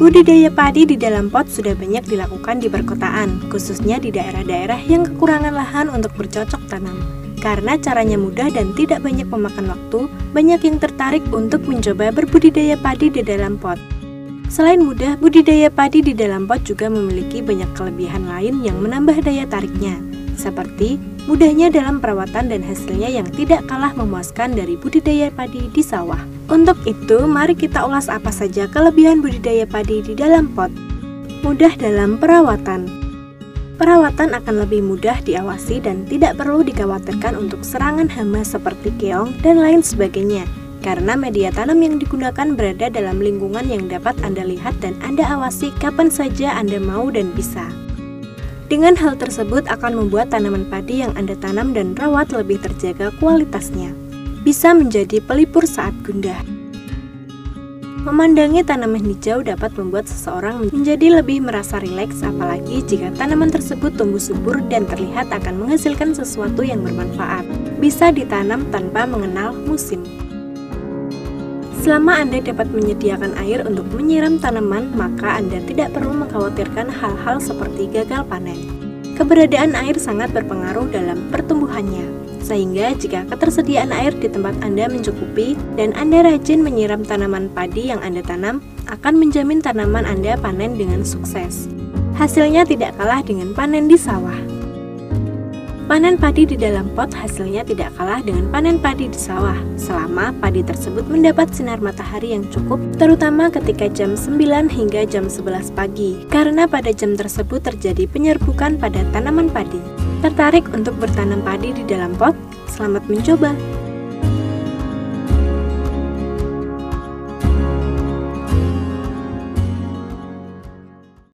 Budidaya padi di dalam pot sudah banyak dilakukan di perkotaan, khususnya di daerah-daerah yang kekurangan lahan untuk bercocok tanam. Karena caranya mudah dan tidak banyak memakan waktu, banyak yang tertarik untuk mencoba berbudidaya padi di dalam pot. Selain mudah, budidaya padi di dalam pot juga memiliki banyak kelebihan lain yang menambah daya tariknya, seperti mudahnya dalam perawatan dan hasilnya yang tidak kalah memuaskan dari budidaya padi di sawah. Untuk itu, mari kita ulas apa saja kelebihan budidaya padi di dalam pot. Mudah dalam perawatan. Perawatan akan lebih mudah diawasi dan tidak perlu dikhawatirkan untuk serangan hama seperti keong dan lain sebagainya. Karena media tanam yang digunakan berada dalam lingkungan yang dapat Anda lihat dan Anda awasi kapan saja Anda mau dan bisa. Dengan hal tersebut akan membuat tanaman padi yang Anda tanam dan rawat lebih terjaga kualitasnya bisa menjadi pelipur saat gundah. Memandangi tanaman hijau dapat membuat seseorang menjadi lebih merasa rileks apalagi jika tanaman tersebut tumbuh subur dan terlihat akan menghasilkan sesuatu yang bermanfaat. Bisa ditanam tanpa mengenal musim. Selama Anda dapat menyediakan air untuk menyiram tanaman, maka Anda tidak perlu mengkhawatirkan hal-hal seperti gagal panen. Keberadaan air sangat berpengaruh dalam pertumbuhannya. Sehingga jika ketersediaan air di tempat Anda mencukupi dan Anda rajin menyiram tanaman padi yang Anda tanam, akan menjamin tanaman Anda panen dengan sukses. Hasilnya tidak kalah dengan panen di sawah. Panen padi di dalam pot hasilnya tidak kalah dengan panen padi di sawah selama padi tersebut mendapat sinar matahari yang cukup terutama ketika jam 9 hingga jam 11 pagi karena pada jam tersebut terjadi penyerbukan pada tanaman padi. Tertarik untuk bertanam padi di dalam pot? Selamat mencoba!